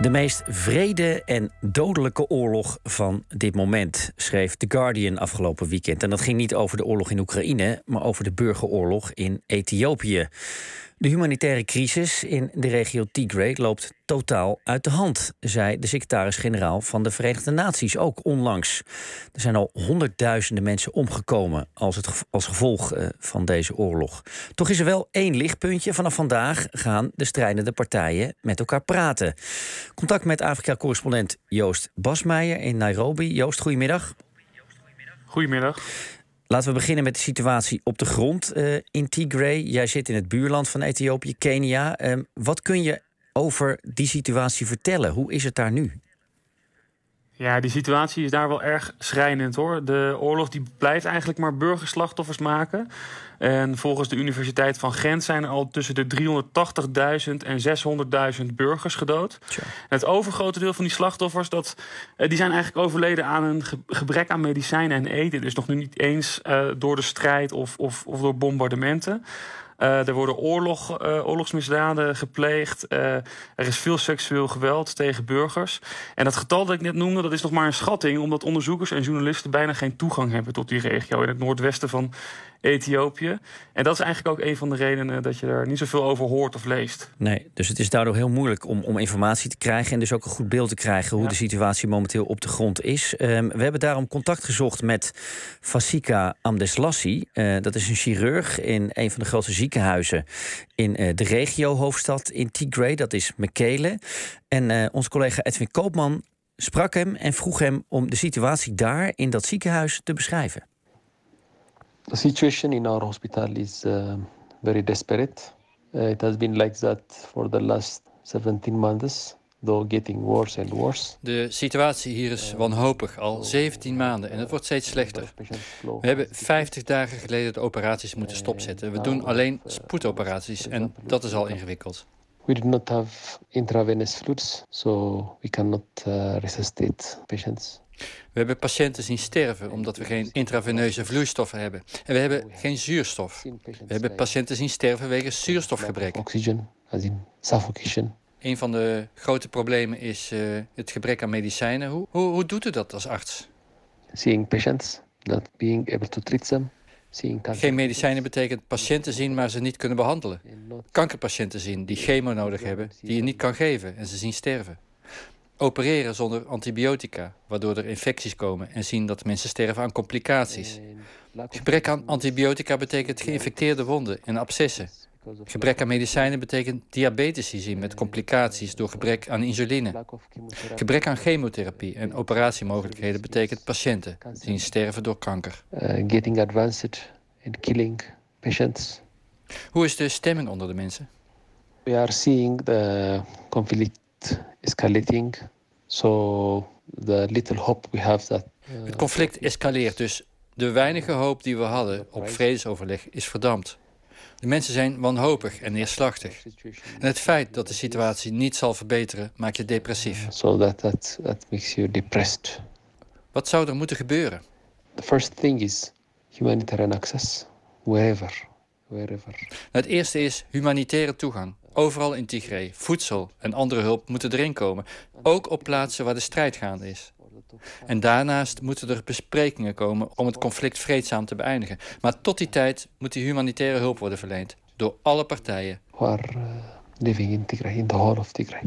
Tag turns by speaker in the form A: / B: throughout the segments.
A: De meest vrede en dodelijke oorlog van dit moment, schreef The Guardian afgelopen weekend. En dat ging niet over de oorlog in Oekraïne, maar over de burgeroorlog in Ethiopië. De humanitaire crisis in de regio Tigray loopt totaal uit de hand, zei de secretaris-generaal van de Verenigde Naties ook onlangs. Er zijn al honderdduizenden mensen omgekomen als, het, als gevolg uh, van deze oorlog. Toch is er wel één lichtpuntje. Vanaf vandaag gaan de strijdende partijen met elkaar praten. Contact met Afrika-correspondent Joost Basmeijer in Nairobi. Joost, goedemiddag.
B: Goedemiddag.
A: Laten we beginnen met de situatie op de grond uh, in Tigray. Jij zit in het buurland van Ethiopië, Kenia. Uh, wat kun je over die situatie vertellen? Hoe is het daar nu?
B: Ja, die situatie is daar wel erg schrijnend hoor. De oorlog die blijft eigenlijk maar burgerslachtoffers maken. En volgens de Universiteit van Gent zijn er al tussen de 380.000 en 600.000 burgers gedood. Het overgrote deel van die slachtoffers dat, eh, die zijn eigenlijk overleden aan een gebrek aan medicijnen en eten. Dus nog niet eens uh, door de strijd of, of, of door bombardementen. Uh, er worden oorlog, uh, oorlogsmisdaden gepleegd. Uh, er is veel seksueel geweld tegen burgers. En dat getal dat ik net noemde, dat is nog maar een schatting... omdat onderzoekers en journalisten bijna geen toegang hebben tot die regio... in het noordwesten van Ethiopië. En dat is eigenlijk ook een van de redenen dat je er niet zoveel over hoort of leest.
A: Nee, dus het is daardoor heel moeilijk om, om informatie te krijgen... en dus ook een goed beeld te krijgen hoe de situatie momenteel op de grond is. Um, we hebben daarom contact gezocht met Fasika Amdeslassi. Dat is een chirurg in een van de grootste ziekenhuizen... in uh, de regio-hoofdstad in Tigray, dat is Mekele. En uh, onze collega Edwin Koopman sprak hem en vroeg hem om de situatie daar in dat ziekenhuis te beschrijven.
C: The situation in our hospital is uh, very desperate. It has been like that for the last 17 months. Though getting worse and worse.
D: De situatie hier is wanhopig, al 17 maanden en het wordt steeds slechter. We hebben 50 dagen geleden de operaties moeten stopzetten. We doen alleen spoedoperaties en dat is al ingewikkeld.
C: We do not have intravenous fluids, so we cannot uh, resuscitate patients.
D: We hebben patiënten zien sterven omdat we geen intraveneuze vloeistoffen hebben. En we hebben geen zuurstof. We hebben patiënten zien sterven wegens zuurstofgebrek.
C: Oxygen, as in suffocation.
D: Een van de grote problemen is uh, het gebrek aan medicijnen. Hoe, hoe, hoe doet u dat als arts?
C: Seeing patients, not being able to treat them.
D: Geen medicijnen betekent patiënten zien, maar ze niet kunnen behandelen. Kankerpatiënten zien die chemo nodig hebben, die je niet kan geven en ze zien sterven. Opereren zonder antibiotica, waardoor er infecties komen en zien dat mensen sterven aan complicaties. Gebrek aan antibiotica betekent geïnfecteerde wonden en abscessen. Gebrek aan medicijnen betekent diabetes zien met complicaties door gebrek aan insuline. Gebrek aan chemotherapie en operatiemogelijkheden betekent patiënten zien sterven door kanker.
C: Uh, getting advanced and killing patients.
D: Hoe is de stemming onder de mensen?
C: We are seeing the conflict escalating. So the little hope we have that.
D: Uh, Het conflict escaleert dus. De weinige hoop die we hadden op vredesoverleg is verdampt. De mensen zijn wanhopig en neerslachtig. En het feit dat de situatie niet zal verbeteren maakt je depressief.
C: So that, that, that makes you depressed.
D: Wat zou er moeten gebeuren?
C: The first thing is humanitarian access, wherever. wherever.
D: Het eerste is humanitaire toegang. Overal in Tigray, voedsel en andere hulp moeten erin komen. Ook op plaatsen waar de strijd gaande is. En daarnaast moeten er besprekingen komen om het conflict vreedzaam te beëindigen. Maar tot die tijd moet die humanitaire hulp worden verleend. Door alle partijen.
C: Are uh, living in Tigray, the whole of Tigray.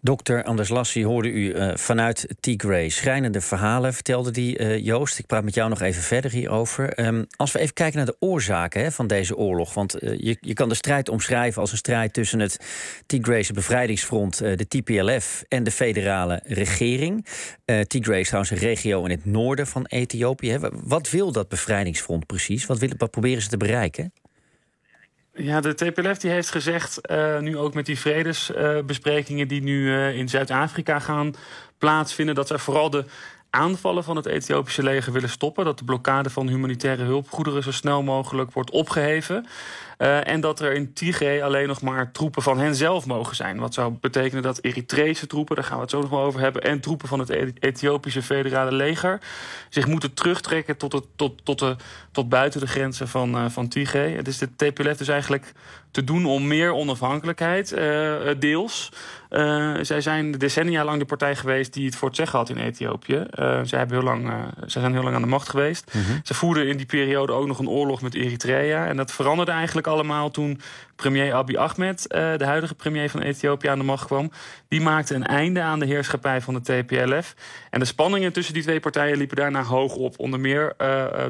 A: Dokter Anders Lassie hoorde u uh, vanuit Tigray. Schrijnende verhalen vertelde die uh, Joost. Ik praat met jou nog even verder hierover. Um, als we even kijken naar de oorzaken hè, van deze oorlog. Want uh, je, je kan de strijd omschrijven als een strijd tussen het Tigrayse bevrijdingsfront, de TPLF, en de federale regering. Tigray is trouwens een regio in het noorden van Ethiopië. Hè. Wat wil dat bevrijdingsfront precies? Wat, wat proberen ze te bereiken?
B: Ja, de TPLF die heeft gezegd, uh, nu ook met die vredesbesprekingen uh, die nu uh, in Zuid-Afrika gaan plaatsvinden, dat ze vooral de aanvallen van het Ethiopische leger willen stoppen. Dat de blokkade van humanitaire hulpgoederen zo snel mogelijk wordt opgeheven. Uh, en dat er in Tigray alleen nog maar troepen van hen zelf mogen zijn. Wat zou betekenen dat Eritrese troepen, daar gaan we het zo nog wel over hebben... en troepen van het Ethiopische federale leger... zich moeten terugtrekken tot, het, tot, tot, de, tot buiten de grenzen van, uh, van Tigray. Het is de TPLF dus eigenlijk te doen om meer onafhankelijkheid, deels. Zij zijn decennia lang de partij geweest die het voor het zeggen had in Ethiopië. zij, hebben heel lang, zij zijn heel lang aan de macht geweest. Mhm. Ze voerden in die periode ook nog een oorlog met Eritrea. En dat veranderde eigenlijk allemaal toen premier Abiy Ahmed, de huidige premier van Ethiopië, aan de macht kwam. Die maakte een einde aan de heerschappij van de TPLF. En de spanningen tussen die twee partijen liepen daarna hoog op. Onder meer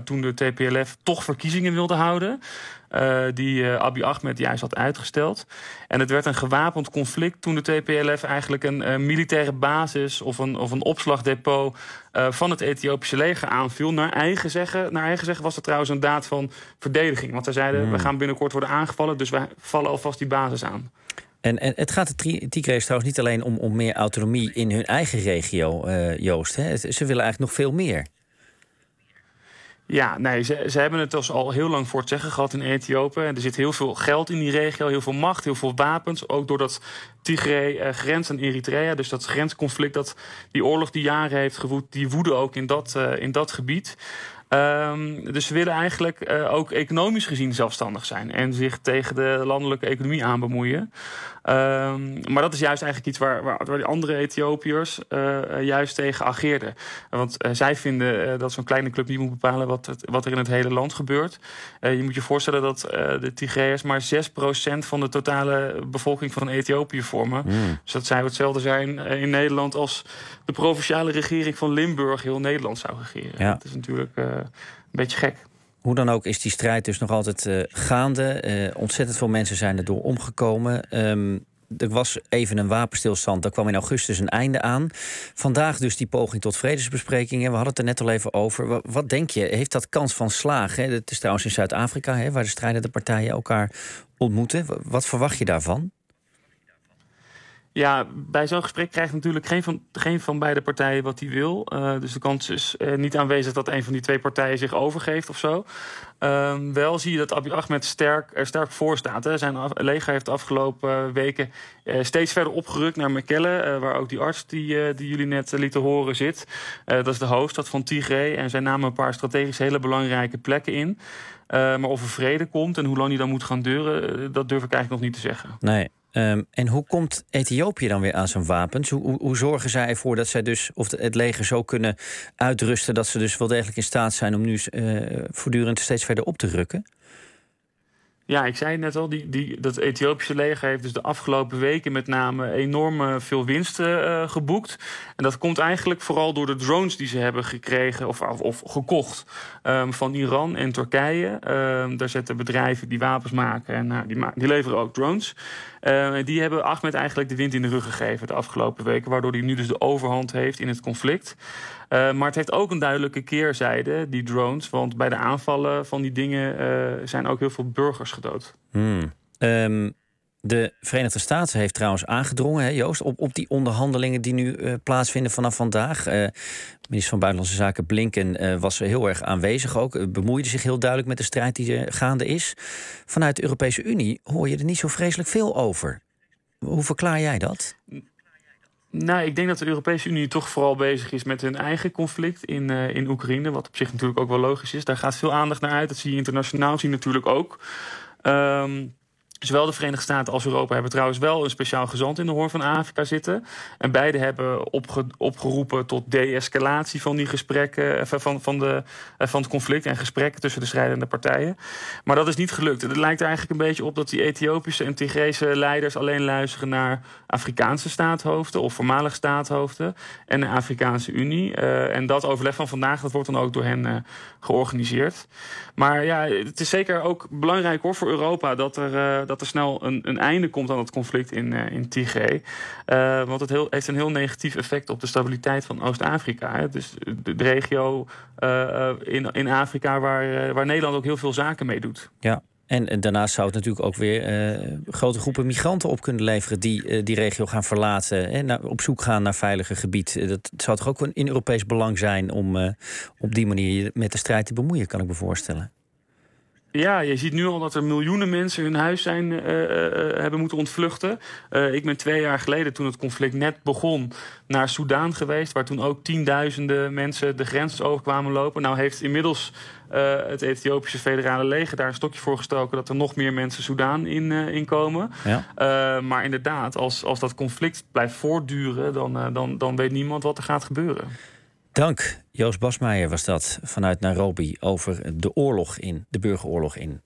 B: toen de TPLF toch verkiezingen wilde houden. Uh, die uh, Abiy Ahmed juist had uitgesteld. En het werd een gewapend conflict toen de TPLF eigenlijk een uh, militaire basis of een, of een opslagdepot van het Ethiopische leger aanviel. Naar eigen, zeggen, naar eigen zeggen was het trouwens een daad van verdediging. Want zij zeiden, hmm. we gaan binnenkort worden aangevallen, dus wij vallen alvast die basis aan.
A: En, en het gaat de Tigre's trouwens niet alleen om, om meer autonomie in hun eigen regio, Joost. Hè? Ze willen eigenlijk nog veel meer.
B: Ja, nee, ze, ze hebben het dus al heel lang voor het zeggen gehad in Ethiopië. Er zit heel veel geld in die regio, heel veel macht, heel veel wapens. Ook doordat Tigray uh, grenst aan Eritrea. Dus dat grensconflict, dat, die oorlog die jaren heeft gewoed... die woede ook in dat, uh, in dat gebied. Um, dus ze willen eigenlijk uh, ook economisch gezien zelfstandig zijn en zich tegen de landelijke economie aan bemoeien. Um, maar dat is juist eigenlijk iets waar, waar, waar die andere Ethiopiërs uh, juist tegen ageerden. Want uh, zij vinden dat zo'n kleine club niet moet bepalen wat, het, wat er in het hele land gebeurt. je moet je voorstellen dat de Tigreërs maar 6% van de totale bevolking van Ethiopië vormen. Mm. Dus dat zou hetzelfde zijn in Nederland als de provinciale regering van Limburg heel Nederland zou regeren. Ja. Dat is natuurlijk een beetje gek.
A: Hoe dan ook is die strijd dus nog altijd uh, gaande. Uh, ontzettend veel mensen zijn erdoor omgekomen. Um, er was even een wapenstilstand, daar kwam in augustus een einde aan. Vandaag dus die poging tot vredesbesprekingen. We hadden het er net al even over. Wat denk je, heeft dat kans van slagen? Het is trouwens in Zuid-Afrika, waar de strijdende partijen elkaar ontmoeten. Wat verwacht je daarvan?
B: Ja, bij zo'n gesprek krijgt natuurlijk geen van, geen van beide partijen wat hij wil. Uh, dus de kans is uh, niet aanwezig dat een van die twee partijen zich overgeeft of zo. Uh, wel zie je dat Abiy Ahmed sterk, er sterk voor staat. Hè. Zijn leger heeft de afgelopen weken uh, steeds verder opgerukt naar Mekelle... waar ook die arts die, die jullie net lieten horen zit. dat is de hoofdstad van Tigray. En zij namen een paar strategisch hele belangrijke plekken in. maar of er vrede komt en hoe lang die dan moet gaan duren... dat durf ik eigenlijk nog niet te zeggen.
A: Nee, Um, en hoe komt Ethiopië dan weer aan zijn wapens? Hoe, hoe, zorgen zij ervoor dat zij dus, of het leger zo kunnen uitrusten dat ze dus wel degelijk in staat zijn om nu uh, voortdurend steeds verder op te rukken?
B: Ja, ik zei net al, die, die, dat Ethiopische leger heeft dus de afgelopen weken met name enorm veel winst uh, geboekt. En dat komt eigenlijk vooral door de drones die ze hebben gekregen of, of, gekocht um, van Iran en Turkije. Um, daar zetten bedrijven die wapens maken en uh, die, leveren ook drones. Uh, die hebben Ahmed eigenlijk de wind in de rug gegeven de afgelopen weken, waardoor hij nu dus de overhand heeft in het conflict. Maar het heeft ook een duidelijke keerzijde, die drones. Want bij de aanvallen van die dingen uh, zijn ook heel veel burgers gedood.
A: Hmm. Um, de Verenigde Staten heeft trouwens aangedrongen, hè, Joost, op, op die onderhandelingen die nu uh, plaatsvinden vanaf vandaag. Uh, minister van Buitenlandse Zaken Blinken uh, was heel erg aanwezig ook. bemoeide zich heel duidelijk met de strijd die gaande is. Vanuit de Europese Unie hoor je er niet zo vreselijk veel over. Hoe verklaar jij dat?
B: Nou, ik denk dat de Europese Unie toch vooral bezig is met hun eigen conflict in, uh, in Oekraïne. Wat op zich natuurlijk ook wel logisch is. Daar gaat veel aandacht naar uit. Dat zie je internationaal zie je natuurlijk ook. Um, Zowel de Verenigde Staten als Europa hebben trouwens wel een speciaal gezant in de Hoorn van Afrika zitten. En beide hebben opge opgeroepen tot de-escalatie van die gesprekken, eh, van, van, de, eh, van het conflict en gesprekken tussen de strijdende partijen. Maar dat is niet gelukt. Het lijkt er eigenlijk een beetje op dat die Ethiopische en Tigrese leiders alleen luisteren naar Afrikaanse staatshoofden of voormalig staatshoofden en de Afrikaanse Unie. Uh, en dat overleg van vandaag, dat wordt dan ook door hen georganiseerd. Maar ja, het is zeker ook belangrijk hoor voor Europa dat er, dat er snel een, een einde komt aan het conflict in, uh, in Tigray. Uh, want het heel, heeft een heel negatief effect op de stabiliteit van Oost-Afrika. Dus de, regio in, in Afrika waar, waar Nederland ook heel veel zaken mee doet.
A: Ja, en, daarnaast zou het natuurlijk ook weer grote groepen migranten op kunnen leveren die die regio gaan verlaten en op zoek gaan naar veiliger gebied. Dat zou toch ook in Europees belang zijn om op die manier met de strijd te bemoeien, kan ik me voorstellen.
B: Ja, je ziet nu al dat er miljoenen mensen hun huis zijn, uh, uh, hebben moeten ontvluchten. Uh, ik ben twee jaar geleden, toen het conflict net begon, naar Soudaan geweest. Waar toen ook tienduizenden mensen de grens overkwamen lopen. Nou heeft inmiddels het Ethiopische federale leger daar een stokje voor gestoken... dat er nog meer mensen Soudaan in, in komen. Ja. maar inderdaad, als, als dat conflict blijft voortduren... Dan, dan, dan weet niemand wat er gaat gebeuren.
A: Dank. Joost Basmeijer was dat vanuit Nairobi over de oorlog in, de burgeroorlog in